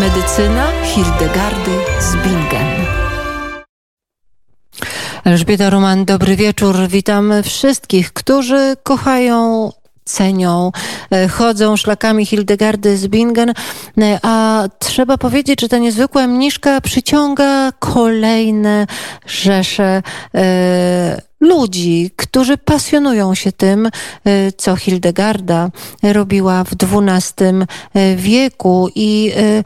Medycyna Hildegardy z Bingen. Elżbieta Roman, dobry wieczór. Witam wszystkich, którzy kochają cenią, e, chodzą szlakami Hildegardy z Bingen, e, a trzeba powiedzieć, że ta niezwykła mniszka przyciąga kolejne rzesze e, ludzi, którzy pasjonują się tym, e, co Hildegarda robiła w XII e, wieku. I e,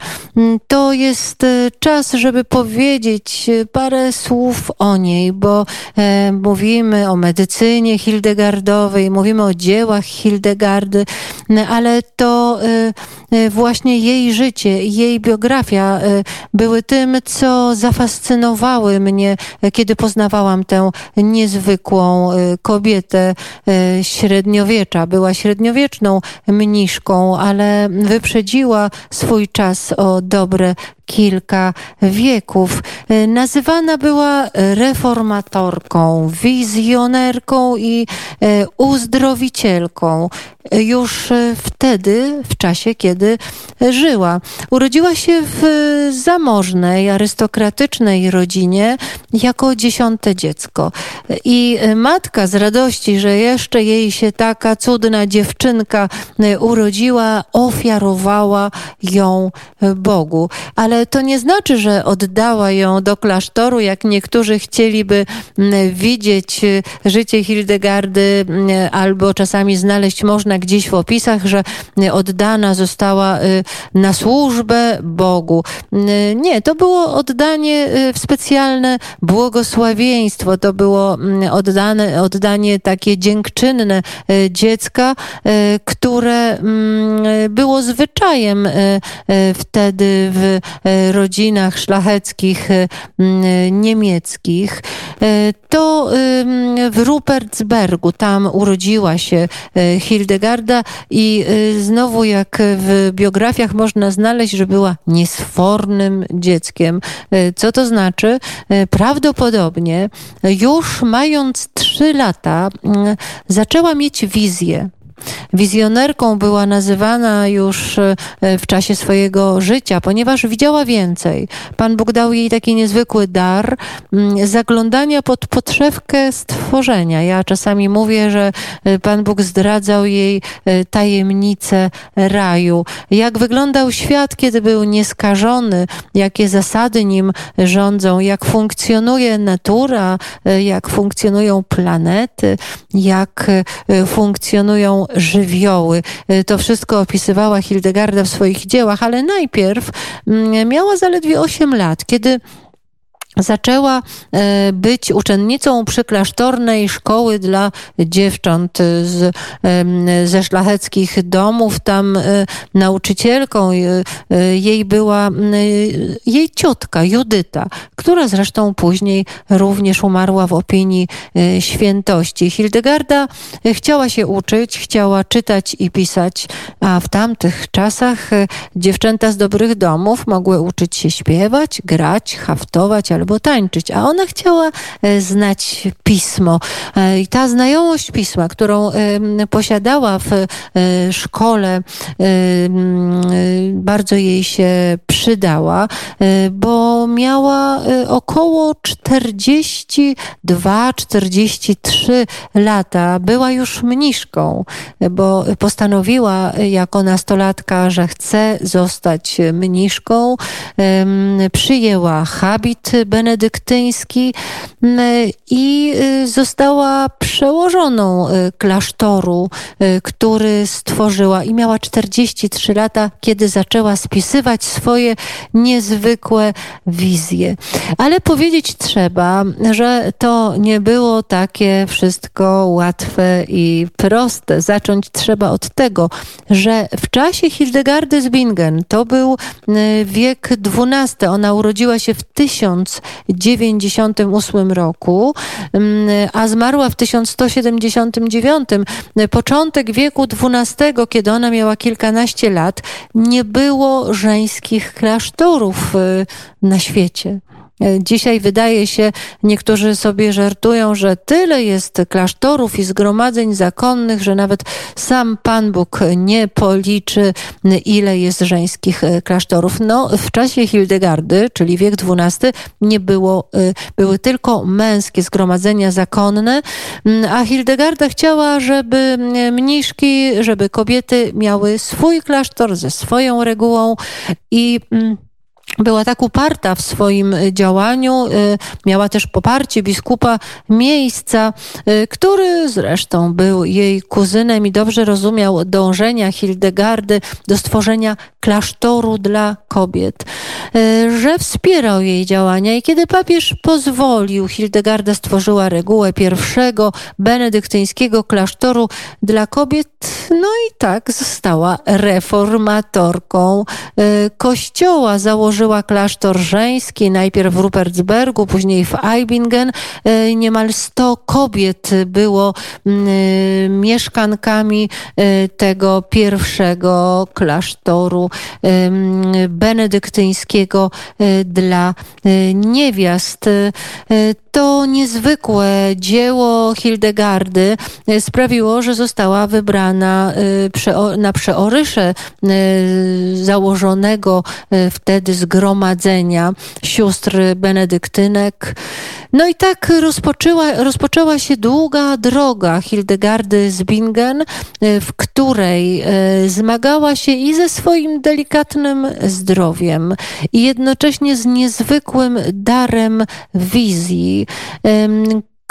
to jest czas, żeby powiedzieć parę słów o niej, bo mówimy o medycynie Hildegardowej, mówimy o dziełach Hildegardy, ale to właśnie jej życie, jej biografia były tym, co zafascynowały mnie, kiedy poznawałam tę niezwykłą niezwykłą y, kobietę y, średniowiecza. Była średniowieczną mniszką, ale wyprzedziła swój czas o dobre kilka wieków. E, nazywana była reformatorką, wizjonerką i e, uzdrowicielką już e, wtedy, w czasie, kiedy żyła. Urodziła się w zamożnej, arystokratycznej rodzinie jako dziesiąte dziecko. I matka z radości, że jeszcze jej się taka cudna dziewczynka urodziła, ofiarowała ją Bogu. Ale to nie znaczy, że oddała ją do klasztoru, jak niektórzy chcieliby mm, widzieć y, życie Hildegardy, mm, albo czasami znaleźć można gdzieś w opisach, że y, oddana została y, na służbę Bogu. Nie, to było oddanie w specjalne błogosławieństwo, to było mm, oddane, oddanie takie dziękczynne dziecka, które było zwyczajem wtedy w rodzinach szlacheckich e, niemieckich, e, to w Rupertsbergu, tam urodziła się e, Hildegarda i znowu jak w biografiach można znaleźć, że była niesfornym dzieckiem. Co to znaczy? Prawdopodobnie już mając trzy lata zaczęła mieć wizję Wizjonerką była nazywana już e, w czasie swojego życia, ponieważ widziała więcej. Pan Bóg dał jej taki niezwykły dar mm, zaglądania pod podszewkę stworzenia. Ja czasami mówię, że e, Pan Bóg zdradzał jej e, tajemnicę raju. Jak wyglądał świat, kiedy był nieskażony, jakie zasady nim rządzą, jak funkcjonuje natura, jak funkcjonują planety, jak funkcjonują żywioły. Y, to wszystko opisywała Hildegarda w swoich dziełach, ale najpierw mm, miała zaledwie 8 lat, kiedy zaczęła e, być uczennicą przyklasztornej szkoły dla dziewcząt z, ze szlacheckich domów. Tam e, nauczycielką e, jej była jej ciotka Judyta, która zresztą później również umarła w opinii świętości. Hildegarda chciała się uczyć, chciała czytać i pisać, a w tamtych czasach dziewczęta z dobrych domów mogły uczyć się śpiewać, grać, haftować albo tańczyć, a ona chciała e, znać pismo. E, I ta znajomość pisma, którą posiadała w e, szkole, bardzo jej się przydała, bo miała około 42-43 lata. Była już mniszką, bo postanowiła jako nastolatka, że chce zostać mniszką. Przyjęła habit benedyktyński i y, została przełożoną y, klasztoru, y, który stworzyła i miała 43 lata, kiedy zaczęła spisywać swoje niezwykłe wizje. Ale powiedzieć trzeba, że to nie było takie wszystko łatwe i proste. Zacząć trzeba od tego, że w czasie Hildegardy z Bingen, to był wiek XII, ona urodziła się w 1198 roku, a zmarła w 1179. Początek wieku XII, kiedy ona miała kilkanaście lat, nie było żeńskich klasztorów y, na świecie. Dzisiaj wydaje się, niektórzy sobie żartują, że tyle jest klasztorów i zgromadzeń zakonnych, że nawet sam Pan Bóg nie policzy, ile jest żeńskich klasztorów. No, w czasie Hildegardy, czyli wiek XII, nie było, były tylko męskie zgromadzenia zakonne, a Hildegarda chciała, żeby mniszki, żeby kobiety miały swój klasztor ze swoją regułą i była tak uparta w swoim działaniu, y, miała też poparcie biskupa miejsca, y, który zresztą był jej kuzynem i dobrze rozumiał dążenia Hildegardy do stworzenia klasztoru dla kobiet, y, że wspierał jej działania. I kiedy papież pozwolił, Hildegarda stworzyła regułę pierwszego benedyktyńskiego klasztoru dla kobiet, no i tak została reformatorką kościoła, założyła założyła klasztor żeński, najpierw w Rupertsbergu, później w Eibingen. E, niemal 100 kobiet było mieszkankami e, tego pierwszego klasztoru benedyktyńskiego e, dla niewiast. To niezwykłe dzieło Hildegardy sprawiło, że została wybrana na przeorysze założonego wtedy z zgromadzenia sióstr benedyktynek. No i tak rozpoczęła, rozpoczęła się długa droga Hildegardy z Bingen, w której e, zmagała się i ze swoim delikatnym zdrowiem, i jednocześnie z niezwykłym darem wizji,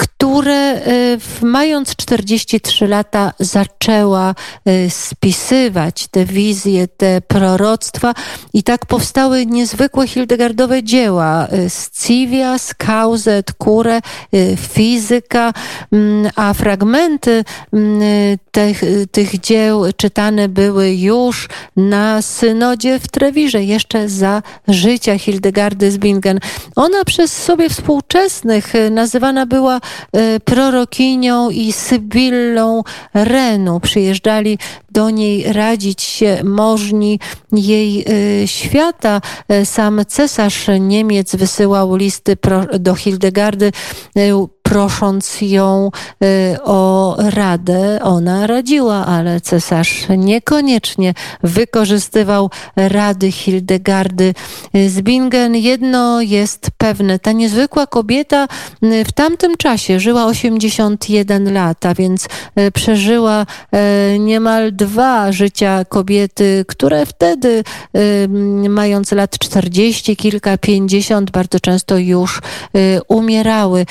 które y, mając 43 lata zaczęła y, spisywać te wizje, te proroctwa i tak powstały niezwykłe Hildegardowe dzieła. Y, Scivia, Skauzet, Kure, Fizyka, mm, a fragmenty mm, tych, tych dzieł czytane były już na synodzie w Trewirze, jeszcze za życia Hildegardy z Bingen. Ona przez sobie współczesnych nazywana była prorokinią i Sybillą Renu. Przyjeżdżali do niej radzić się możni jej e, świata. E, sam cesarz Niemiec wysyłał listy do Hildegardy prosząc ją y, o radę. Ona radziła, ale cesarz niekoniecznie wykorzystywał rady Hildegardy z Bingen. Jedno jest pewne, ta niezwykła kobieta y, w tamtym czasie żyła 81 lat, a więc y, przeżyła niemal dwa życia kobiety, które wtedy, mając lat 40, kilka, 50, bardzo często już umierały.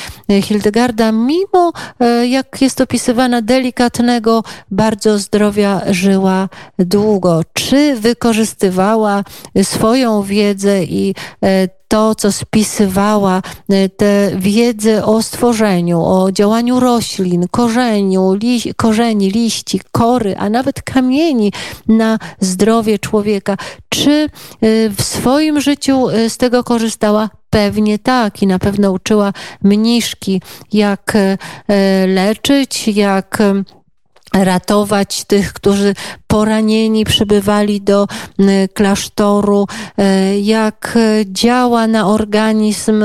Hildegarda, mimo e, jak jest opisywana delikatnego bardzo zdrowia, żyła długo. Czy wykorzystywała swoją wiedzę i e, to, co spisywała, e, tę wiedzę o stworzeniu, o działaniu roślin, korzeniu, li, korzeni, liści, kory, a nawet kamieni na zdrowie człowieka. Czy w swoim życiu z tego korzystała? Pewnie tak i na pewno uczyła mniszki, jak e, leczyć, jak e, ratować tych, którzy poranieni przybywali do klasztoru, e, jak działa na organizm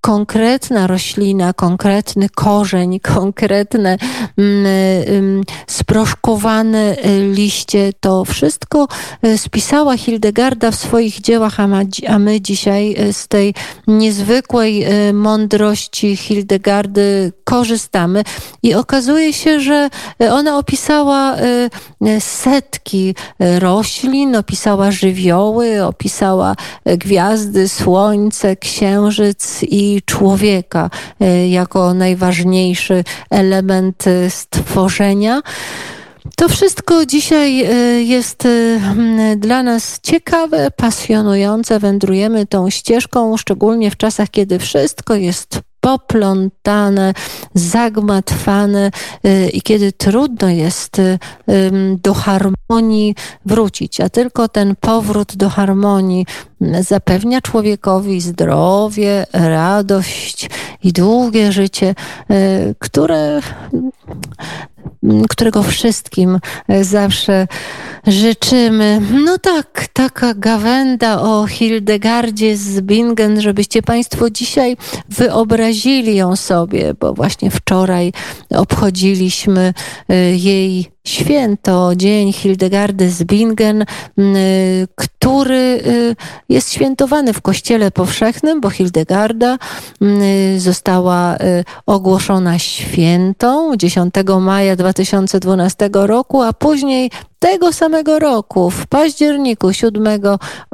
konkretna roślina, konkretny korzeń, konkretne mm, mm, sproszkowane y, liście, to wszystko y, spisała Hildegarda w swoich dziełach, a, my dzisiaj y, z tej niezwykłej mądrości Hildegardy korzystamy. I okazuje się, że ona opisała setki roślin, opisała żywioły, opisała gwiazdy, słońce, księżyc i człowieka e, jako najważniejszy element e, stworzenia. To wszystko dzisiaj e, jest dla nas ciekawe, pasjonujące. Wędrujemy tą ścieżką, szczególnie w czasach, kiedy wszystko jest poplątane, zagmatwane i kiedy trudno jest do harmonii wrócić, a tylko ten powrót do harmonii zapewnia człowiekowi zdrowie, radość i długie życie, y, które, którego wszystkim zawsze życzymy. No tak, taka gawenda o Hildegardzie z Bingen, żebyście Państwo dzisiaj wyobrazili ją sobie, bo właśnie wczoraj obchodziliśmy y, jej święto, dzień Hildegardy z Bingen, y, który y, jest świętowany w Kościele Powszechnym, bo Hildegarda została ogłoszona świętą 10 maja 2012 roku, a później tego samego roku, w październiku 7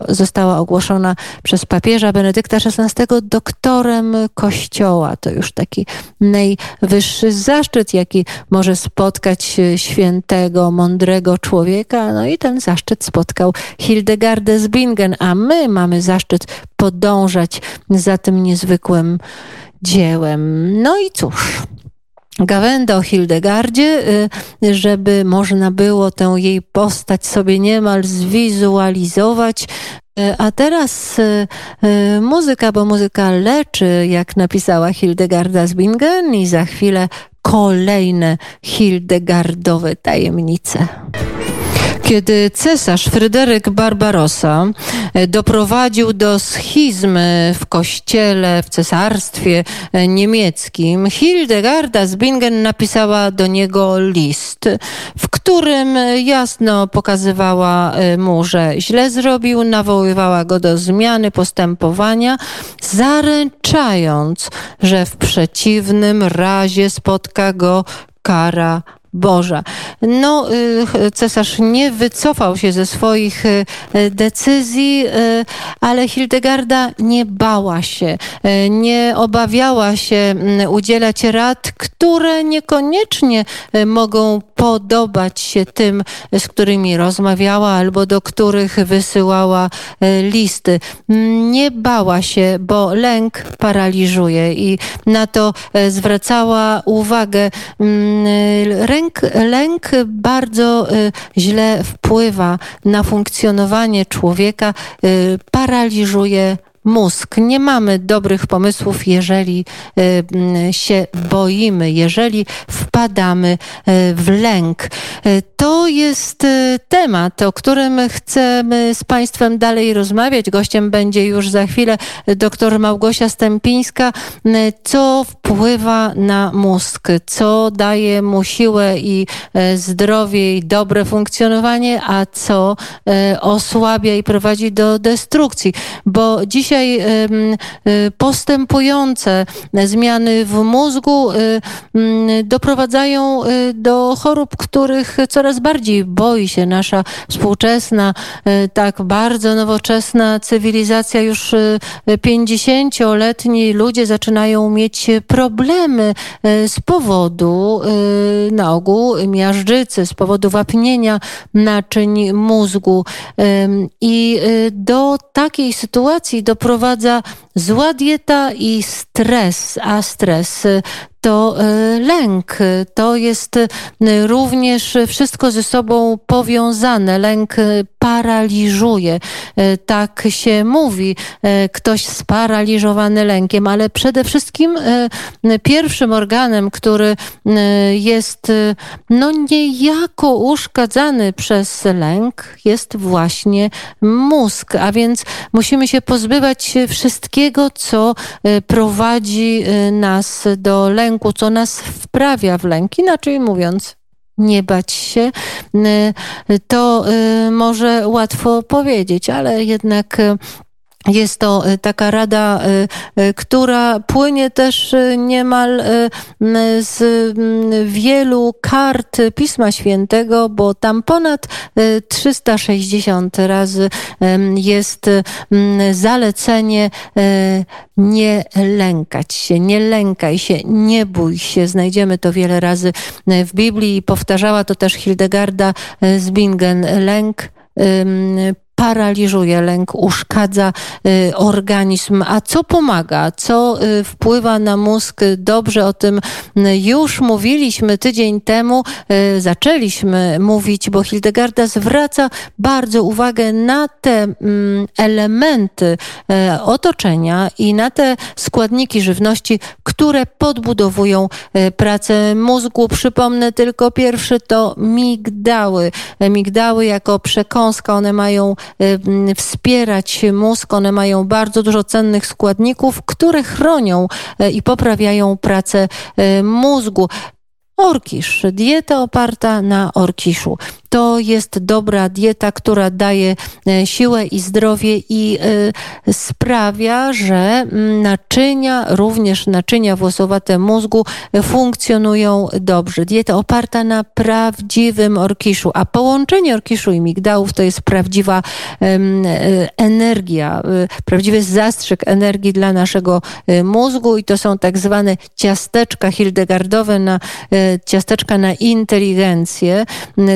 została ogłoszona przez papieża Benedykta XVI doktorem Kościoła. To już taki najwyższy zaszczyt, jaki może spotkać świętego, mądrego człowieka. No i ten zaszczyt spotkał Hildegardę z Bingen, a my mamy zaszczyt podążać za tym niezwykłym dziełem. No i cóż gawędę o Hildegardzie, y, żeby można było tę jej postać sobie niemal zwizualizować. Y, a teraz y, muzyka, bo muzyka leczy, jak napisała Hildegarda z Bingen i za chwilę kolejne Hildegardowe tajemnice. Kiedy cesarz Fryderyk Barbarossa e, doprowadził do schizmy w kościele, w cesarstwie e, niemieckim, Hildegarda z Bingen napisała do niego list, w którym jasno pokazywała e, mu, że źle zrobił, nawoływała go do zmiany postępowania, zaręczając, że w przeciwnym razie spotka go kara Boża. No, y, cesarz nie wycofał się ze swoich y, decyzji, y, ale Hildegarda nie bała się, nie obawiała się mm, udzielać rad, które niekoniecznie mogą podobać się tym, z którymi rozmawiała albo do których wysyłała listy. Nie bała się, bo lęk paraliżuje i na to zwracała uwagę. Ręk lęk, lęk bardzo y, źle wpływa na funkcjonowanie człowieka, y, paraliżuje mózg. Nie mamy dobrych pomysłów, jeżeli y, się boimy, jeżeli wpadamy y, w lęk. Y, to jest temat, o którym chcemy z Państwem dalej rozmawiać. Gościem będzie już za chwilę dr Małgosia Stępińska. Co wpływa na mózg? Co daje mu siłę i zdrowie i dobre funkcjonowanie, a co osłabia i prowadzi do destrukcji? Bo dzisiaj postępujące zmiany w mózgu y, doprowadzają y, do chorób, których coraz bardziej boi się nasza współczesna, tak bardzo nowoczesna cywilizacja. Już 50-letni ludzie zaczynają mieć problemy z powodu na ogół miażdżycy, z powodu wapnienia naczyń mózgu. I do takiej sytuacji doprowadza zła dieta i stres, a stres to e, lęk. To jest e, również wszystko ze sobą powiązane. Lęk e, paraliżuje. Tak się mówi. Ktoś sparaliżowany lękiem, ale przede wszystkim pierwszym organem, który jest no niejako uszkadzany przez lęk, jest właśnie mózg. A więc musimy się pozbywać wszystkiego, co prowadzi nas do lęku co nas wprawia w lęk. Inaczej mówiąc, nie bać się, to y, może łatwo powiedzieć, ale jednak jest to y, taka rada, y, y, która płynie też niemal z wielu kart Pisma Świętego, bo tam ponad 360 razy jest zalecenie nie lękać się, nie lękaj się, nie bój się. Znajdziemy to wiele razy w Biblii i powtarzała to też Hildegarda z Bingen. Lęk paraliżuje, lęk uszkadza organizm. A co pomaga? Co wpływa na mózg dobrze? O tym już mówiliśmy tydzień temu. Zaczęliśmy mówić, bo Hildegarda zwraca bardzo uwagę na te mm, elementy otoczenia i na te składniki żywności, które podbudowują pracę mózgu. Przypomnę tylko pierwszy to migdały. Migdały jako przekąska, one mają wspierać mózg, one mają bardzo dużo cennych składników, które chronią e, i poprawiają pracę e, mózgu. Orkisz, dieta oparta na orkiszu to jest dobra dieta, która daje e, siłę i zdrowie i e, sprawia, że mm, naczynia, również naczynia włosowate mózgu e, funkcjonują dobrze. Dieta oparta na prawdziwym orkiszu, a połączenie orkiszu i migdałów to jest prawdziwa energia, prawdziwy zastrzyk energii dla naszego mózgu i to są tak zwane ciasteczka hildegardowe, na, ciasteczka na inteligencję.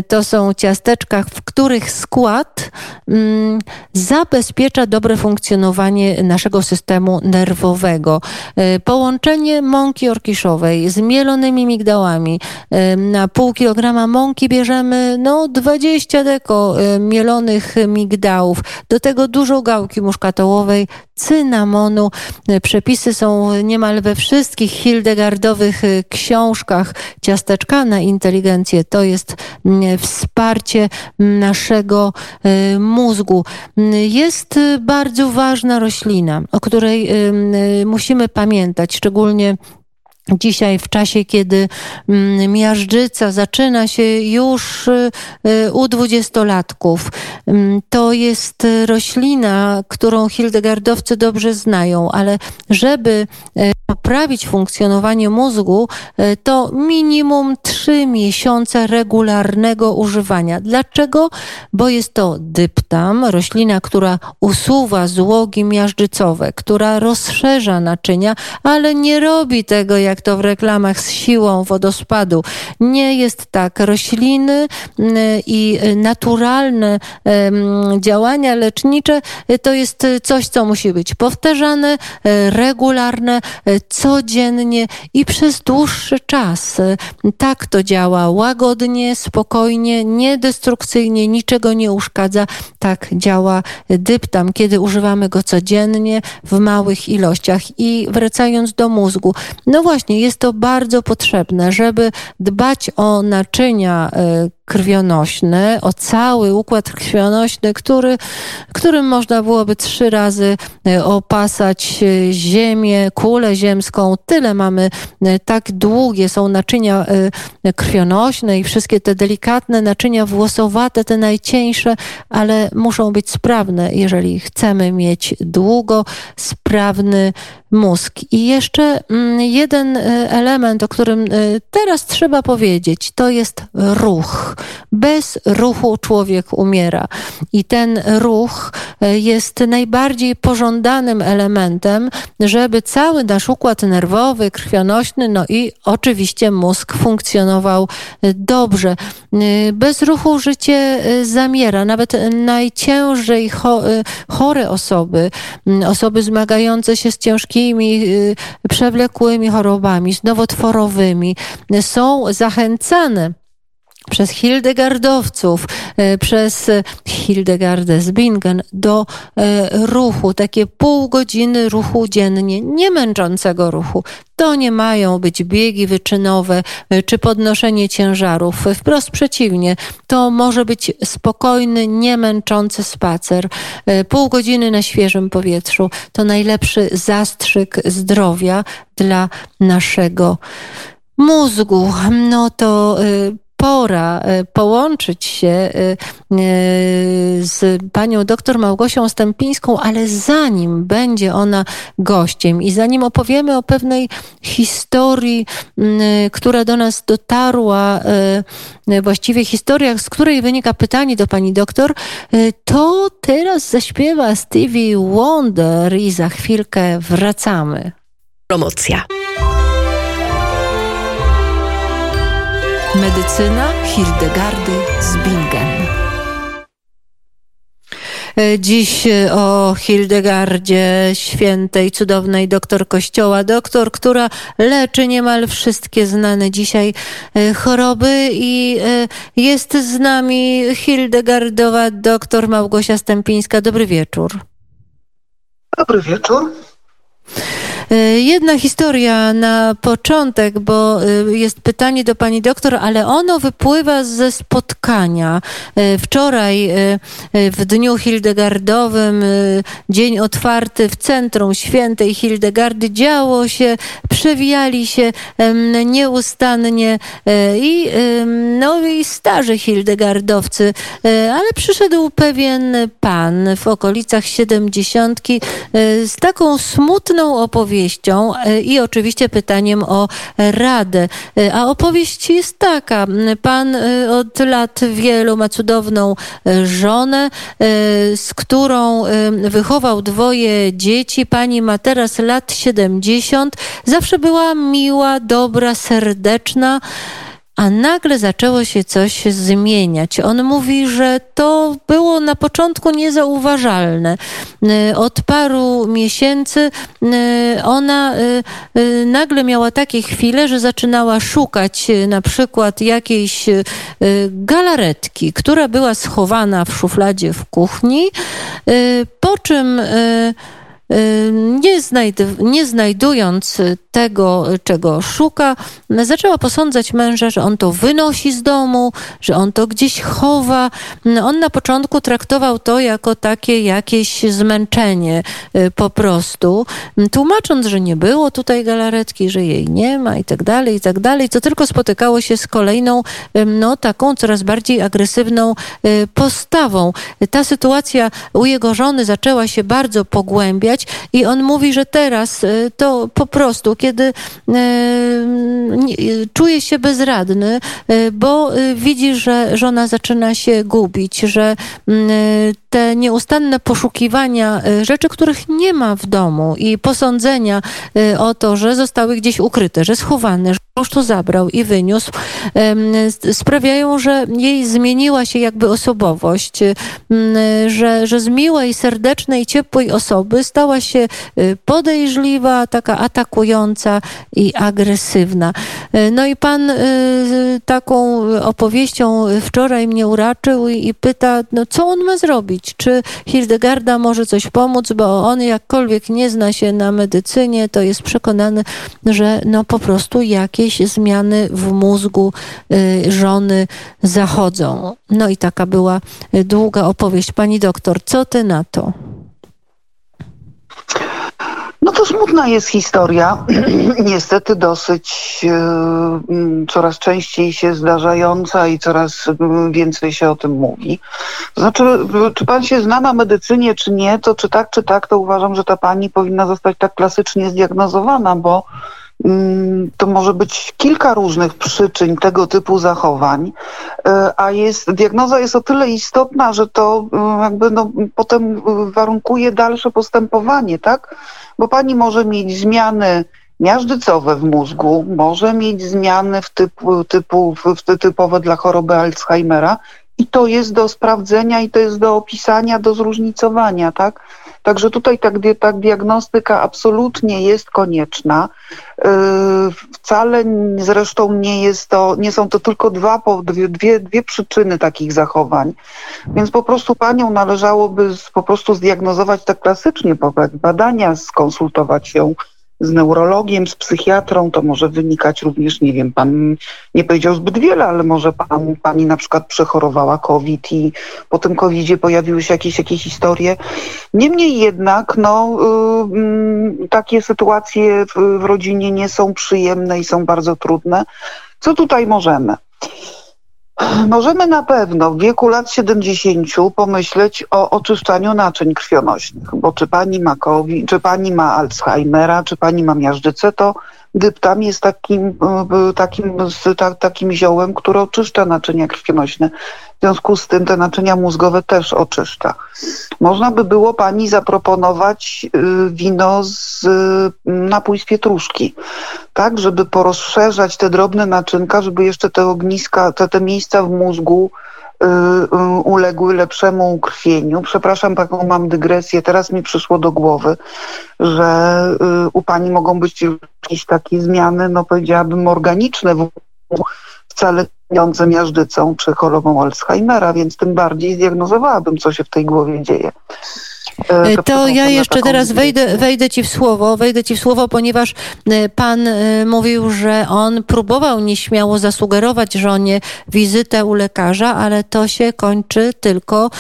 To są ciasteczkach, w których skład mm, zabezpiecza dobre funkcjonowanie naszego systemu nerwowego. E, połączenie mąki orkiszowej z mielonymi migdałami. E, na pół kilograma mąki bierzemy no 20 deko e, mielonych migdałów. Do tego dużo gałki muszkatołowej, cynamonu. Przepisy są niemal we wszystkich Hildegardowych książkach. Ciasteczka na inteligencję to jest mm, wsparcie naszego y, mózgu. Jest bardzo ważna roślina, o której y, y, musimy pamiętać, szczególnie Dzisiaj, w czasie, kiedy mm, miażdżyca zaczyna się już y, y, u dwudziestolatków, mm, to jest roślina, którą hildegardowcy dobrze znają, ale żeby y, poprawić funkcjonowanie mózgu, to minimum trzy miesiące regularnego używania. Dlaczego? Bo jest to dyptam, roślina, która usuwa złogi miażdżycowe, która rozszerza naczynia, ale nie robi tego jak jak to w reklamach z siłą wodospadu. Nie jest tak. Rośliny mm, i naturalne działania lecznicze y, to jest coś, co musi być powtarzane, y, regularne, y, codziennie i przez dłuższy czas. Tak to działa łagodnie, spokojnie, niedestrukcyjnie, niczego nie uszkadza. Tak działa dyptam, kiedy używamy go codziennie w małych ilościach. I wracając do mózgu, no właśnie, właśnie jest to bardzo potrzebne, żeby dbać o naczynia e, krwionośny, o cały układ krwionośny, który, którym można byłoby trzy razy e, opasać e, ziemię, kulę ziemską. Tyle mamy, tak długie są naczynia krwionośne i wszystkie te delikatne naczynia włosowate, te najcieńsze, ale muszą być sprawne, jeżeli chcemy mieć długo sprawny mózg. I jeszcze mm, jeden e, element, o którym e, teraz trzeba powiedzieć, to jest ruch. Bez ruchu człowiek umiera. I ten ruch e, jest najbardziej pożądanym elementem, żeby cały nasz układ nerwowy, krwionośny, no i oczywiście mózg funkcjonował dobrze. Bez ruchu życie zamiera. Nawet najciężej chore osoby, osoby zmagające się z ciężkimi przewlekłymi chorobami, z nowotworowymi, są zachęcane przez Hildegardowców, y, przez Hildegardę z Bingen do y, ruchu, takie pół godziny ruchu dziennie, nie męczącego ruchu. To nie mają być biegi wyczynowe czy podnoszenie ciężarów. Wprost przeciwnie, to może być spokojny, niemęczący spacer. E, pół godziny na świeżym powietrzu to najlepszy zastrzyk zdrowia dla naszego mózgu. No to e, pora e, połączyć się e, e, z panią doktor Małgosią Stępińską, ale zanim będzie ona gościem i zanim opowiemy o pewnej historii, która do nas dotarła, właściwie historiach, z której wynika pytanie do pani doktor, to teraz zaśpiewa Stevie Wonder i za chwilkę wracamy. Promocja. Medycyna Hildegardy z Bingen. E, dziś e, o Hildegardzie Świętej, cudownej doktor Kościoła, doktor, która leczy niemal wszystkie znane dzisiaj e, choroby i jest z nami Hildegardowa doktor Małgosia Stępińska. Dobry wieczór. Dobry wieczór. E, jedna historia na początek, bo e, jest pytanie do pani doktor, ale ono wypływa ze spotkania. E, wczoraj w dniu Hildegardowym, dzień otwarty w centrum świętej Hildegardy, działo się, przewijali się nieustannie i, no, i starzy Hildegardowcy, ale przyszedł pewien pan w okolicach siedemdziesiątki z taką smutną opowieścią, opowieścią e, i oczywiście pytaniem o radę. E, a opowieść jest taka. Pan e, od lat wielu ma cudowną żonę, z którą wychował dwoje dzieci. Pani ma teraz lat 70. Zawsze była miła, dobra, serdeczna a nagle zaczęło się coś zmieniać. On mówi, że to było na początku niezauważalne. Y, od paru miesięcy y, ona y, nagle miała takie chwile, że zaczynała szukać na przykład jakiejś galaretki, która była schowana w szufladzie w kuchni, po czym nie, nie znajdując tego, czego szuka, zaczęła posądzać męża, że on to wynosi z domu, że on to gdzieś chowa. On na początku traktował to jako takie jakieś zmęczenie y, po prostu, tłumacząc, że nie było tutaj galaretki, że jej nie ma i tak dalej, i tak dalej, co tylko spotykało się z kolejną, no taką coraz bardziej agresywną y, postawą. Ta sytuacja u jego żony zaczęła się bardzo pogłębiać i on mówi, że teraz y, to po prostu kiedy e, czuje się bezradny, bo widzi, że żona zaczyna się gubić, że te nieustanne poszukiwania rzeczy, których nie ma w domu i posądzenia o to, że zostały gdzieś ukryte, że schowane, że już to zabrał i wyniósł, sprawiają, że jej zmieniła się jakby osobowość, że, że z miłej, serdecznej, ciepłej osoby stała się podejrzliwa, taka atakująca, i agresywna. E, no i pan e, taką opowieścią wczoraj mnie uraczył i pyta, no co on ma zrobić? Czy Hildegarda może coś pomóc, bo on jakkolwiek nie zna się na medycynie, to jest przekonany, że no po prostu jakieś zmiany w mózgu żony zachodzą. No i taka była długa opowieść. Pani doktor, co ty na to? No to smutna jest historia, niestety dosyć e, mm, coraz częściej się zdarzająca i coraz mm, więcej się o tym mówi. Znaczy, czy pan się zna na medycynie, czy nie, to czy tak, czy tak, to uważam, że ta pani powinna zostać tak klasycznie zdiagnozowana, bo mm, to może być kilka różnych przyczyn tego typu zachowań, e, a jest, diagnoza jest o tyle istotna, że to jakby no, potem warunkuje dalsze postępowanie, tak? Bo pani może mieć zmiany miażdżycowe w mózgu, może mieć zmiany w typu, typu, w typowe dla choroby Alzheimera i to jest do sprawdzenia i to jest do opisania, do zróżnicowania, tak? Także tutaj ta, ta diagnostyka absolutnie jest konieczna. Yy, wcale zresztą nie jest to, nie są to tylko dwa, dwie, dwie, przyczyny takich zachowań. Więc po prostu panią należałoby po prostu zdiagnozować tak klasycznie, badania, skonsultować się z neurologiem, z psychiatrą, to może wynikać również, nie wiem, pan nie powiedział zbyt wiele, ale może pan, pani na przykład przechorowała COVID i po tym COVIDzie pojawiły się jakieś, jakieś historie. Niemniej jednak, no, yy, takie sytuacje w, w rodzinie nie są przyjemne i są bardzo trudne. Co tutaj możemy? Możemy na pewno w wieku lat 70 pomyśleć o oczyszczaniu naczyń krwionośnych, bo czy pani ma COVID, czy pani ma Alzheimera, czy pani ma miażdżycę, to Dyptam jest takim, e, takim, takim ziołem, które oczyszcza naczynia krwionośne. W związku z tym te naczynia mózgowe też oczyszcza. Można by było pani zaproponować y, wino z napój z pietruszki, tak, żeby porozszerzać te drobne naczynka, żeby jeszcze te ogniska, te, te miejsca w mózgu uległy lepszemu ukrwieniu. Przepraszam, taką mam dygresję. Teraz mi przyszło do głowy, że u pani mogą być jakieś takie zmiany, no powiedziałabym organiczne w wcale wiąże miażdżycą czy chorobą Alzheimera, więc tym bardziej zdiagnozowałabym, co się w tej głowie dzieje. E, to, ja jeszcze teraz wejdę, wejdę ci w słowo, wejdę ci w słowo, ponieważ e, pan e, mówił, że on próbował nieśmiało zasugerować żonie wizytę u lekarza, ale to się kończy tylko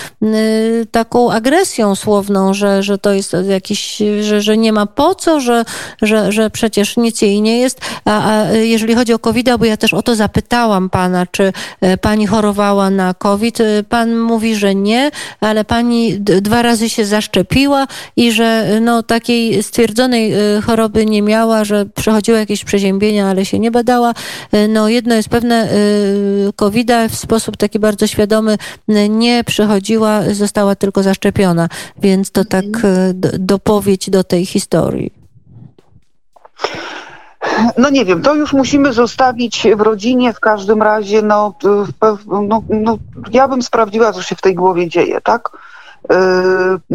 taką agresją słowną, że, że to jest jakiś, że, że nie ma po co, że, że, że przecież nic jej nie jest. A, a jeżeli chodzi o COVID, bo ja też o to zapytałam pana, czy pani chorowała na COVID, pan mówi, że nie, ale pani dwa razy się zaszczepiła zaszczepiła i że no, takiej stwierdzonej y, choroby nie miała, że przechodziła jakieś przeziębienia, ale się nie badała. Y, no jedno jest pewne, y, covid w sposób taki bardzo świadomy nie przechodziła, została tylko zaszczepiona. Więc to tak dopowiedź do tej historii. No nie wiem, to już musimy zostawić w rodzinie, w każdym razie, no, no, no ja bym sprawdziła, co się w tej głowie dzieje, tak? Yy,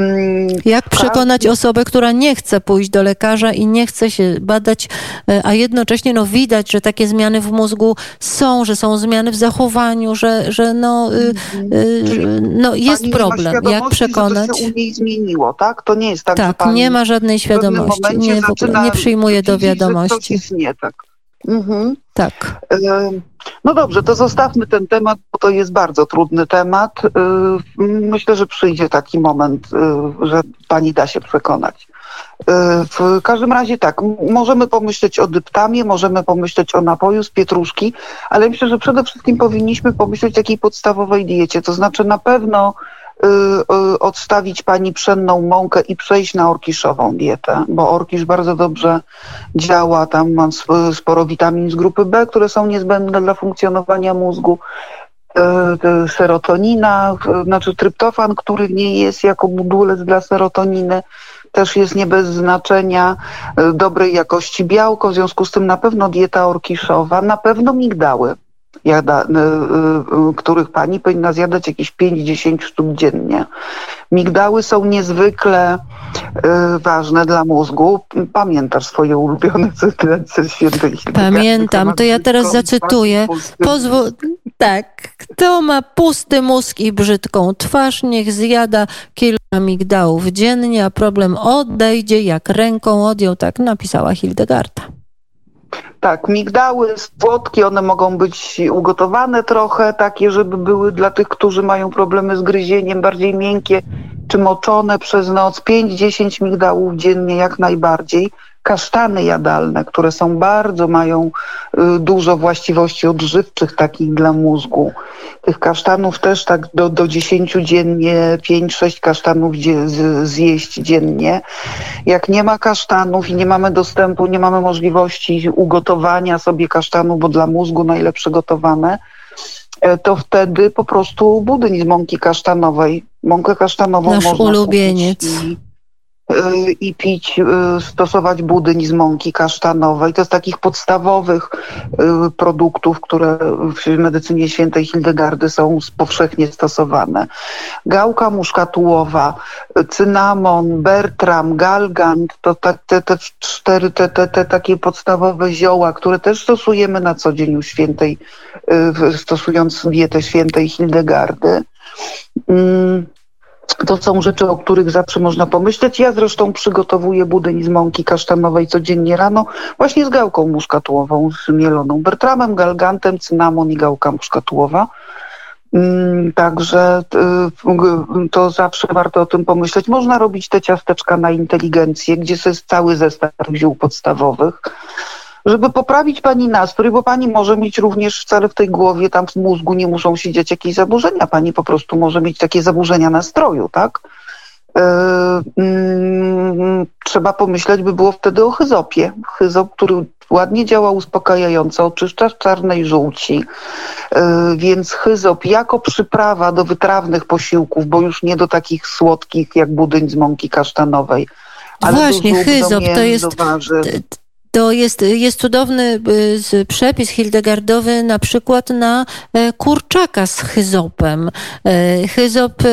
mm, Jak przekonać osobę, która nie chce pójść do lekarza i nie chce się badać, yy, a jednocześnie no, widać, że takie zmiany w mózgu są, że są zmiany w zachowaniu, że, że no, yy, no jest problem. Jak przekonać? Że to się u niej zmieniło, tak? To nie jest tak, Tak, nie ma żadnej świadomości. Nie, nie przyjmuje do wiadomości. nie tak. Mhm. Tak. No dobrze, to zostawmy ten temat, bo to jest bardzo trudny temat. Myślę, że przyjdzie taki moment, że pani da się przekonać. W każdym razie tak, możemy pomyśleć o dyptamie, możemy pomyśleć o napoju z pietruszki, ale myślę, że przede wszystkim powinniśmy pomyśleć o takiej podstawowej diecie, to znaczy na pewno Y, y, odstawić pani pszenną mąkę i przejść na orkiszową dietę, bo orkisz bardzo dobrze działa, tam mam sporo witamin z grupy B, które są niezbędne dla funkcjonowania mózgu. Y, serotonina, znaczy tryptofan, który w niej jest jako budulec dla serotoniny, też jest nie bez znaczenia dobrej jakości białko, w związku z tym na pewno dieta orkiszowa, na pewno migdały jada, y, y, których pani powinna zjadać jakieś 5-10 sztuk dziennie. Migdały są niezwykle y, ważne dla mózgu. Pamiętasz swoje ulubione cytaty świętej Pamiętam, to ja teraz zacytuję. Pozwól, tak, kto ma pusty mózg i brzydką twarz, niech zjada kilka migdałów dziennie, a problem odejdzie jak ręką odjął, tak napisała Hildegarda. Tak, migdały słodkie, one mogą być ugotowane trochę, takie, żeby były dla tych, którzy mają problemy z gryzieniem, bardziej miękkie czy moczone przez noc. 5-10 migdałów dziennie jak najbardziej kasztany jadalne, które są bardzo, mają y, dużo właściwości odżywczych takich dla mózgu. Tych kasztanów też tak do, do 10 dziennie, 5-6 kasztanów zjeść dziennie. Jak nie ma kasztanów i nie mamy dostępu, nie mamy możliwości ugotowania sobie kasztanu, bo dla mózgu najlepsze gotowane, e, to wtedy po prostu budyń z mąki kasztanowej. Mąkę kasztanową Nasz można ulubieniec. I, i pić, y, stosować budyń z mąki kasztanowej. To z takich podstawowych y, produktów, które w medycynie świętej Hildegardy są powszechnie stosowane. Gałka muszkatułowa, cynamon, bertram, galgant, to te, te cztery te, te, te takie podstawowe zioła, które też stosujemy na co dzień u świętej, y, stosując dietę świętej Hildegardy. To są rzeczy, o których zawsze można pomyśleć. Ja zresztą przygotowuję budyń z mąki kasztanowej codziennie rano, właśnie z gałką muszkatułową, z mieloną bertramem, galgantem, cynamon i gałka muszkatułowa. Mm, także y, to zawsze warto o tym pomyśleć. Można robić te ciasteczka na inteligencję, gdzie jest cały zestaw ziół podstawowych żeby poprawić pani nastrój, bo pani może mieć również wcale w tej głowie, tam w mózgu nie muszą siedzieć jakieś zaburzenia, pani po prostu może mieć takie zaburzenia nastroju, tak? Yy, trzeba pomyśleć by było wtedy o hyzopie. Hyzop, który ładnie działa uspokajająco, oczyszcza czarnej żółci, yy, więc hyzop jako przyprawa do wytrawnych posiłków, bo już nie do takich słodkich jak budyń z mąki kasztanowej. Ale Właśnie, hyzop to jest, To jest, jest cudowny y, przepis hildegardowy na przykład na e, kurczaka z hyzopem. E, hyzop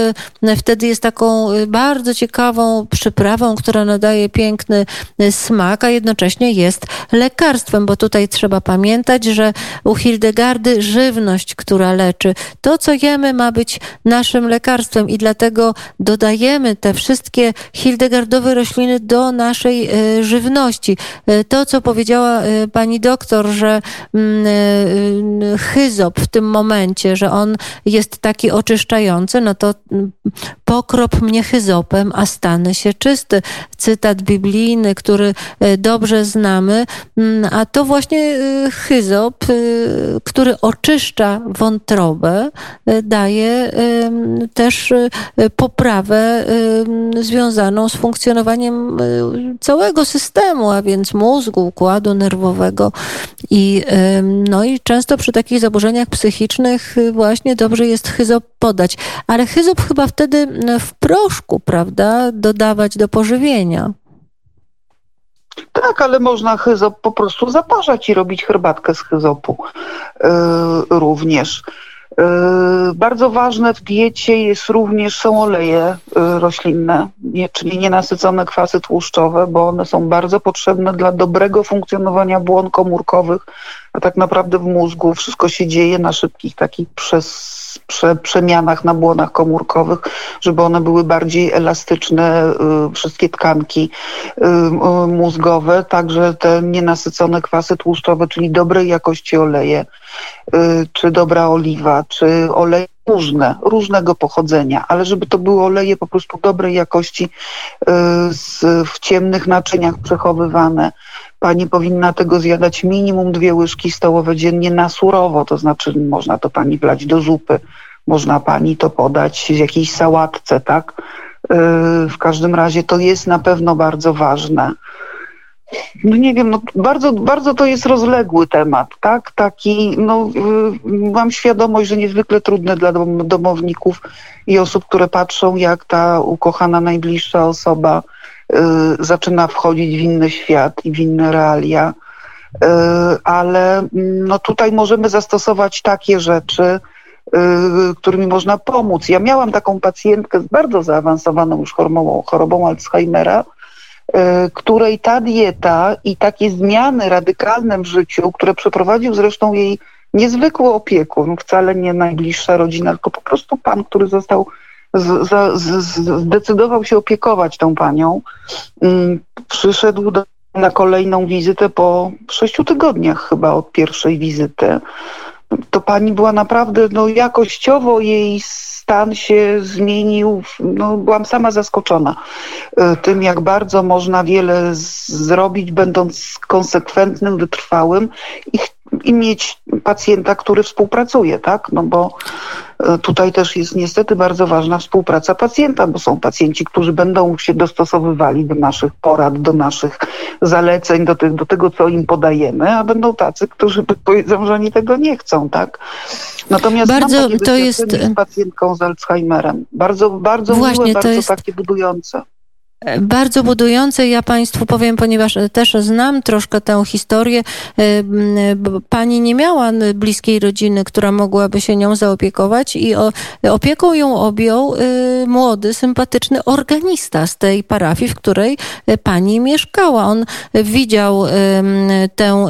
e, wtedy jest taką bardzo ciekawą przyprawą, która nadaje piękny smak, a jednocześnie jest lekarstwem, bo tutaj trzeba pamiętać, że u Hildegardy żywność, która leczy, to co jemy ma być naszym lekarstwem i dlatego dodajemy te wszystkie hildegardowe rośliny do naszej żywności. To, co powiedziała y, pani doktor, że mm, y, hyzop w tym momencie, że on jest taki oczyszczający, no to mm, pokrop mnie hyzopem, a stanę się czysty. Cytat biblijny, który y, dobrze znamy, mm, a to właśnie hyzop, który oczyszcza wątrobę, daje też poprawę związaną z funkcjonowaniem całego systemu, a więc mózgu, układu nerwowego i, no i często przy takich zaburzeniach psychicznych y, właśnie dobrze jest hyzop podać. Ale hyzop chyba wtedy w proszku, prawda, dodawać do pożywienia. Tak, ale można hyzop po prostu zaparzać i robić herbatkę z hyzopu yy, również. E, bardzo ważne w diecie jest również są oleje e, roślinne, czyli nienasycone kwasy tłuszczowe, bo one są bardzo potrzebne dla dobrego funkcjonowania błon komórkowych, a tak naprawdę w mózgu. Wszystko się dzieje na szybkich takich przez, prze, przemianach na błonach komórkowych, żeby one były bardziej elastyczne, e, wszystkie tkanki mózgowe, także te nienasycone kwasy tłuszczowe, czyli dobrej jakości oleje Y, czy dobra oliwa, czy oleje różne, różnego pochodzenia, ale żeby to były oleje po prostu dobrej jakości, y, z, w ciemnych naczyniach przechowywane. Pani powinna tego zjadać minimum dwie łyżki stołowe dziennie na surowo, to znaczy można to pani wlać do zupy, można pani to podać w jakiejś sałatce, tak? Y, w każdym razie to jest na pewno bardzo ważne no nie wiem, no bardzo, bardzo to jest rozległy temat, tak? Taki, no y, mam świadomość, że niezwykle trudne dla domowników i osób, które patrzą, jak ta ukochana, najbliższa osoba y, zaczyna wchodzić w inny świat i w inne realia. Y, ale mm, no tutaj możemy zastosować takie rzeczy, y, którymi można pomóc. Ja miałam taką pacjentkę z bardzo zaawansowaną już chorobą, chorobą Alzheimera, której ta dieta i takie zmiany radykalne w życiu, które przeprowadził zresztą jej niezwykły opiekun, wcale nie najbliższa rodzina, tylko po prostu pan, który został z, z, zdecydował się opiekować tą panią, mm, przyszedł do, na kolejną wizytę po sześciu tygodniach chyba od pierwszej wizyty. To pani była naprawdę no, jakościowo jej stan się zmienił. No, byłam sama zaskoczona e, tym, jak bardzo można wiele zrobić, będąc konsekwentnym, wytrwałym i, i mieć pacjenta, który współpracuje, tak? No bo e, tutaj też jest niestety bardzo ważna współpraca pacjenta, bo są pacjenci, którzy będą się dostosowywali do naszych porad, do naszych zaleceń, do, do tego, co im podajemy, a będą tacy, którzy powiedzą, że oni tego nie chcą, tak? Natomiast bardzo to jest z pacjentką z Alzheimerem. Bardzo, bardzo Właśnie, miłe, bardzo jest... takie budujące. Bardzo budujące. Ja Państwu powiem, ponieważ też znam troszkę tę historię. E, pani nie miała bliskiej rodziny, która mogłaby się nią zaopiekować i opieką ją objął e, młody, sympatyczny organista z tej parafii, w której pani mieszkała. On widział tę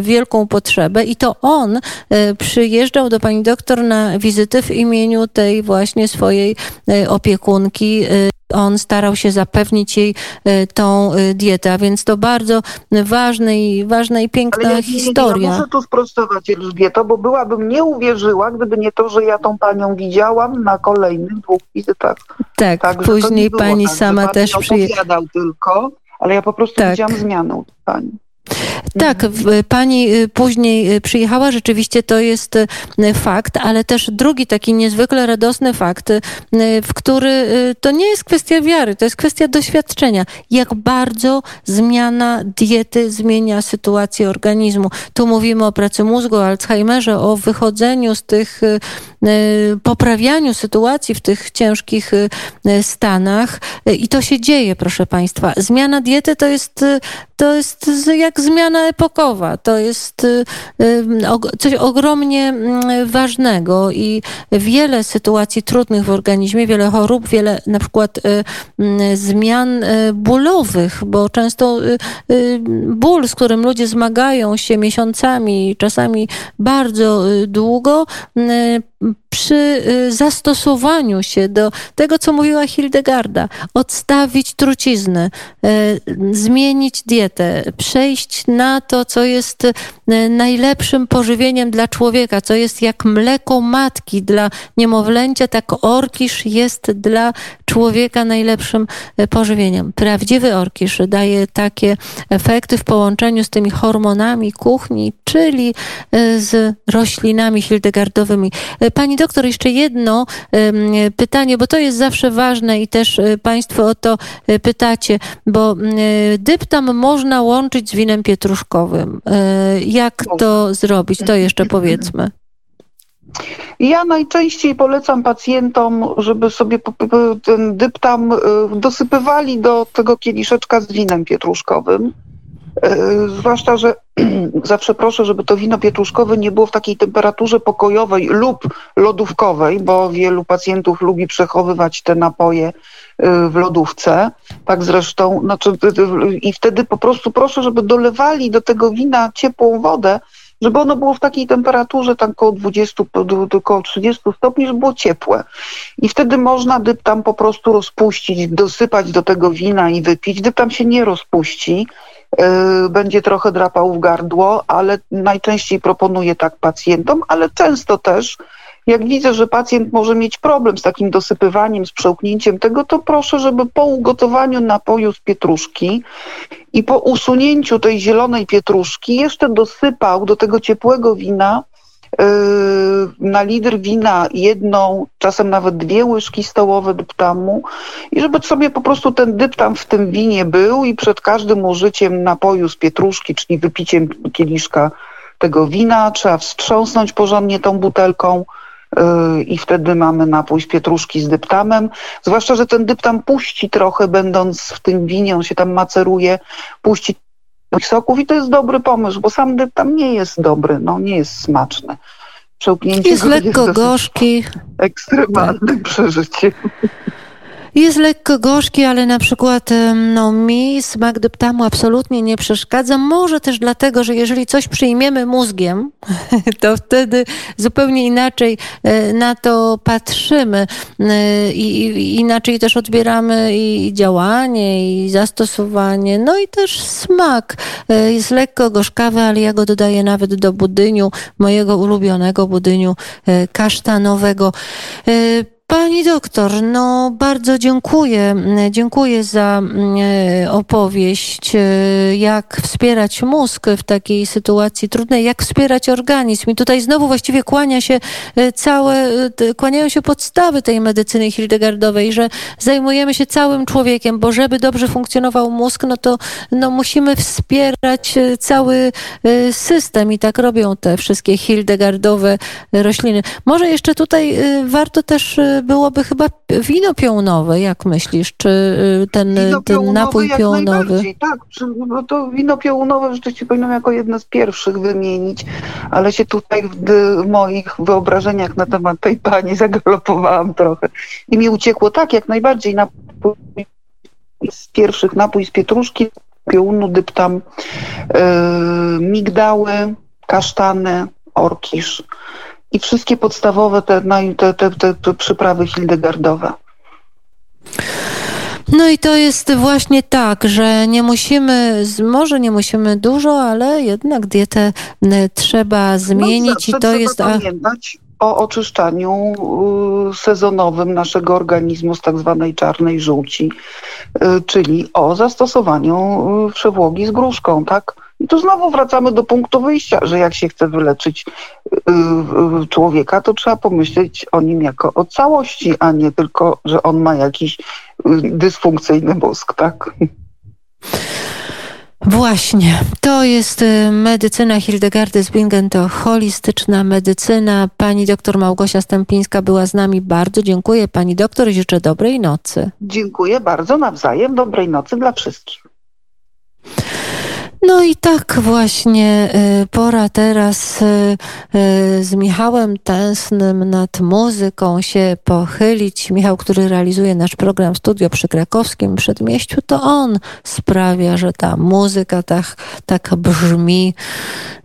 wielką potrzebę i to on przyjeżdżał do pani doktor na wizytę w imieniu tej właśnie swojej opiekunki on starał się zapewnić jej e, tą e, dietę, a więc to bardzo ważna i, ważna i piękna Ale ja, historia. Ja muszę tu sprostować Elżbieto, bo byłabym nie uwierzyła, gdyby nie to, że ja tą panią widziałam na kolejnych dwóch wizytach. Tak, tak później pani tak, sama też przyjechała. tylko, ale ja po prostu tak. widziałam zmianę pani. Tak, pani y, później y, przyjechała, rzeczywiście to jest y, fakt, ale też drugi taki niezwykle radosny fakt, w który to nie jest kwestia wiary, to jest kwestia doświadczenia. Jak bardzo zmiana diety zmienia sytuację organizmu. Tu mówimy o pracy mózgu, o Alzheimerze, o wychodzeniu z tych poprawianiu sytuacji w tych ciężkich stanach i to się dzieje, proszę Państwa. Zmiana diety to jest, to jest jak zmiana epokowa. To jest coś ogromnie mm, ważnego i wiele sytuacji trudnych w organizmie, wiele chorób, wiele na przykład mm, zmian bólowych, bo często ból, z którym ludzie zmagają się miesiącami, czasami bardzo długo, przy y, zastosowaniu się do tego, co mówiła Hildegarda, odstawić trucizny, zmienić dietę, przejść na to, co jest y, najlepszym pożywieniem dla człowieka, co jest jak mleko matki dla niemowlęcia, tak orkisz jest dla człowieka najlepszym pożywieniem. Prawdziwy orkisz daje takie efekty w połączeniu z tymi hormonami kuchni, czyli z roślinami hildegardowymi. Pani doktor, jeszcze jedno pytanie, bo to jest zawsze ważne i też e, Państwo o to e, pytacie, bo dyptam można łączyć z winem pietruszkowym. E, jak to zrobić? To jeszcze powiedzmy. Ja najczęściej polecam pacjentom, żeby sobie ten dyptam dosypywali do tego kieliszeczka z winem pietruszkowym. Zwłaszcza, że zawsze proszę, żeby to wino pietruszkowe nie było w takiej temperaturze pokojowej lub lodówkowej, bo wielu pacjentów lubi przechowywać te napoje y, w lodówce. Tak zresztą, znaczy, y, y, i wtedy po prostu proszę, żeby dolewali do tego wina ciepłą wodę, żeby ono było w takiej temperaturze tam około 20, około 30 stopni, żeby było ciepłe. I wtedy można dyptam po prostu rozpuścić, dosypać do tego wina i wypić. Dyptam się nie rozpuści, Y, będzie trochę drapał w gardło, ale najczęściej proponuję tak pacjentom, ale często też jak widzę, że pacjent może mieć problem z takim dosypywaniem, z przełknięciem tego, to proszę, żeby po ugotowaniu napoju z pietruszki i po usunięciu tej zielonej pietruszki jeszcze dosypał do tego ciepłego wina Yy, na litr wina jedną, czasem nawet dwie łyżki stołowe dyptamu i żeby sobie po prostu ten dyptam w tym winie był i przed każdym użyciem napoju z pietruszki, czyli wypiciem kieliszka tego wina, trzeba wstrząsnąć porządnie tą butelką, i wtedy mamy napój z pietruszki z dyptamem. Zwłaszcza, że ten dyptam puści trochę, będąc w tym winie, on się tam maceruje, puści soków i to jest dobry pomysł, bo sam dyp tam nie jest dobry, no nie jest smaczny. Przełknięcie jest lekko jest gorzki. Ekstremalnym przeżyciem. Jest lekko gorzki, ale na przykład no, mi smak deptamu absolutnie nie przeszkadza. Może też dlatego, że jeżeli coś przyjmiemy mózgiem, to wtedy zupełnie inaczej e, na to patrzymy e, i inaczej też odbieramy i działanie, i zastosowanie, no i też smak. E, jest lekko gorzkawy, ale ja go dodaję nawet do budyniu, mojego ulubionego budyniu kasztanowego. Pani doktor, no bardzo dziękuję. Dziękuję za e, opowieść, e, jak wspierać mózg w takiej sytuacji trudnej, jak wspierać organizm. I tutaj znowu właściwie kłania się e, całe, kłaniają się podstawy tej medycyny hildegardowej, że zajmujemy się całym człowiekiem, bo żeby dobrze funkcjonował mózg, no to no, musimy wspierać cały system i tak robią te wszystkie hildegardowe rośliny. Może jeszcze tutaj warto też byłoby chyba wino piołnowe, jak myślisz? Czy y, ten, ten napój piołnowy? Tak, no to wino piołnowe rzeczywiście powinnam jako jedno z pierwszych wymienić, ale się tutaj w moich wyobrażeniach na temat tej pani zagalopowałam trochę i mi uciekło tak, jak najbardziej napój z pierwszych napój z pietruszki, piołunu, dyptam, yy, migdały, kasztany, orkisz i wszystkie podstawowe te, te, te, te przyprawy hildegardowe. No i to jest właśnie tak, że nie musimy, może nie musimy dużo, ale jednak dietę trzeba zmienić no, i to jest. Pamiętać o oczyszczaniu y, sezonowym naszego organizmu z tak zwanej czarnej żółci, y, czyli o zastosowaniu y, przewłogi z gruszką, tak? I tu znowu wracamy do punktu wyjścia, że jak się chce wyleczyć człowieka, to trzeba pomyśleć o nim jako o całości, a nie tylko, że on ma jakiś dysfunkcyjny mózg, tak? Właśnie, to jest y, medycyna Hildegardy Zwingen, to holistyczna medycyna. Pani doktor Małgosia Stępińska była z nami. Bardzo dziękuję pani doktor i życzę dobrej nocy. Dziękuję bardzo nawzajem. Dobrej nocy dla wszystkich. No i tak właśnie y, pora teraz y, y, z Michałem Tęsnym nad muzyką się pochylić. Michał, który realizuje nasz program Studio przy Krakowskim Przedmieściu, to on sprawia, że ta muzyka tak, tak brzmi.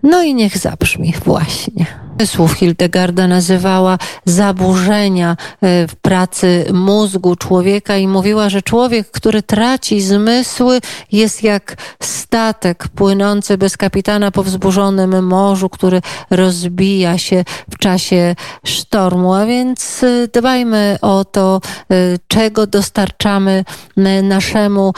No i niech zabrzmi właśnie. Słów Hildegarda nazywała zaburzenia e, w pracy mózgu człowieka i mówiła, że człowiek, który traci zmysły, jest jak statek płynący bez kapitana po wzburzonym morzu, który rozbija się w czasie sztormu. A więc e, dbajmy o to, e, czego dostarczamy naszemu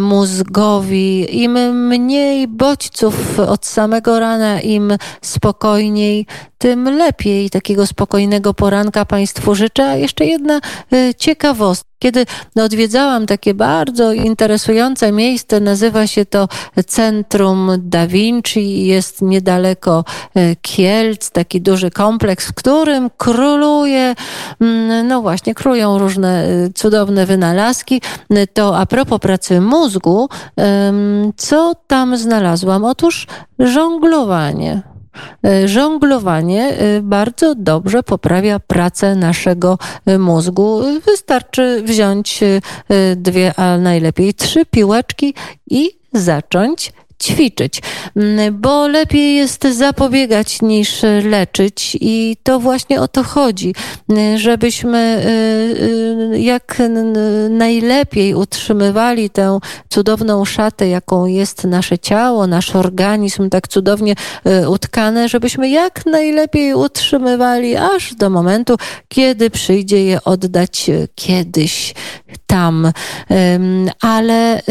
mózgowi. Im mniej bodźców od samego rana, im spokojniej, tym lepiej. Takiego spokojnego poranka Państwu życzę. A jeszcze jedna y, ciekawostka. Kiedy odwiedzałam takie bardzo interesujące miejsce, nazywa się to Centrum Da Vinci, jest niedaleko y, Kielc, taki duży kompleks, w którym króluje, mm, no właśnie, królują różne y, cudowne wynalazki. To a propos pracy mózgu, co tam znalazłam? Otóż żonglowanie. E, żonglowanie e, bardzo dobrze poprawia pracę naszego e, mózgu. Wystarczy wziąć dwie, a najlepiej trzy piłeczki i zacząć ćwiczyć, mm, bo lepiej jest zapobiegać niż leczyć i to właśnie o to chodzi, mm, żebyśmy y, y, jak najlepiej utrzymywali tę cudowną szatę, jaką jest nasze ciało, nasz organizm tak cudownie y, utkane, żebyśmy jak najlepiej utrzymywali aż do momentu, kiedy przyjdzie je oddać kiedyś tam. Ale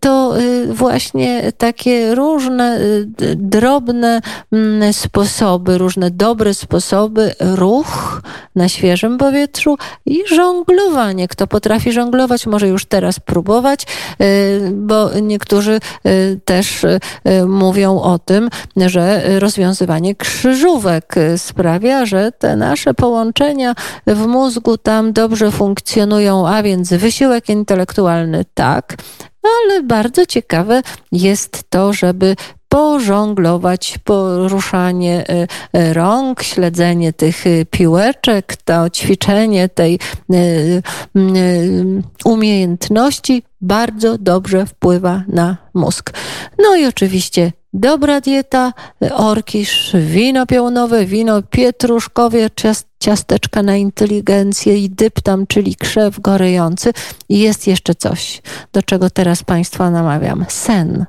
to właśnie takie różne y, drobne mm, sposoby, różne dobre sposoby, ruch na świeżym powietrzu i żonglowanie. Kto potrafi żonglować, może już teraz próbować, bo niektórzy też mówią o tym, że rozwiązywanie krzyżówek sprawia, że te nasze połączenia w mózgu tam dobrze funkcjonują, a więc wysiłek intelektualny tak, ale bardzo ciekawe jest to, żeby pożonglować, poruszanie e, e, rąk, śledzenie tych e, piłeczek, to ćwiczenie tej umiejętności bardzo dobrze wpływa na mózg. No i oczywiście dobra dieta, orkisz, wino piołnowe, wino pietruszkowe, ciasteczka na inteligencję i dyptam, czyli krzew gorejący. I jest jeszcze coś, do czego teraz Państwa namawiam. Sen.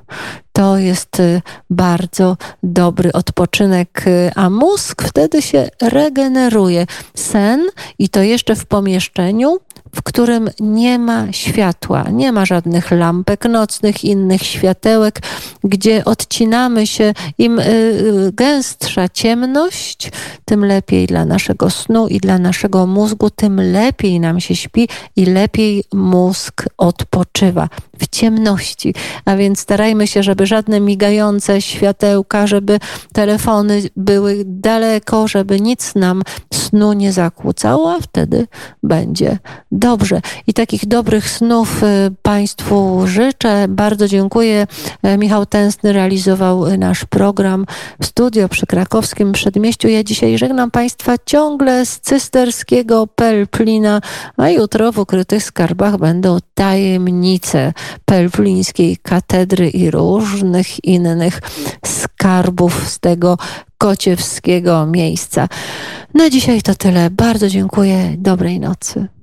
To jest y, bardzo dobry odpoczynek, y, a mózg wtedy się regeneruje. Sen i to jeszcze w pomieszczeniu, w którym nie ma światła, nie ma żadnych lampek nocnych, innych światełek, gdzie odcinamy się. Im y, gęstsza ciemność, tym lepiej dla naszego snu i dla naszego mózgu, tym lepiej nam się śpi i lepiej mózg odpoczywa w ciemności. A więc starajmy się, żeby żadne migające światełka, żeby telefony były daleko, żeby nic nam snu nie zakłócało, a wtedy będzie dobrze. I takich dobrych snów y, Państwu życzę. Bardzo dziękuję. E, Michał Tęsny realizował nasz program w studio przy krakowskim przedmieściu. Ja dzisiaj żegnam Państwa ciągle z cysterskiego Pelplina, a jutro w ukrytych skarbach będą tajemnice pelplińskiej katedry i różnych innych skarbów z tego kociewskiego miejsca. Na dzisiaj to tyle. Bardzo dziękuję. Dobrej nocy.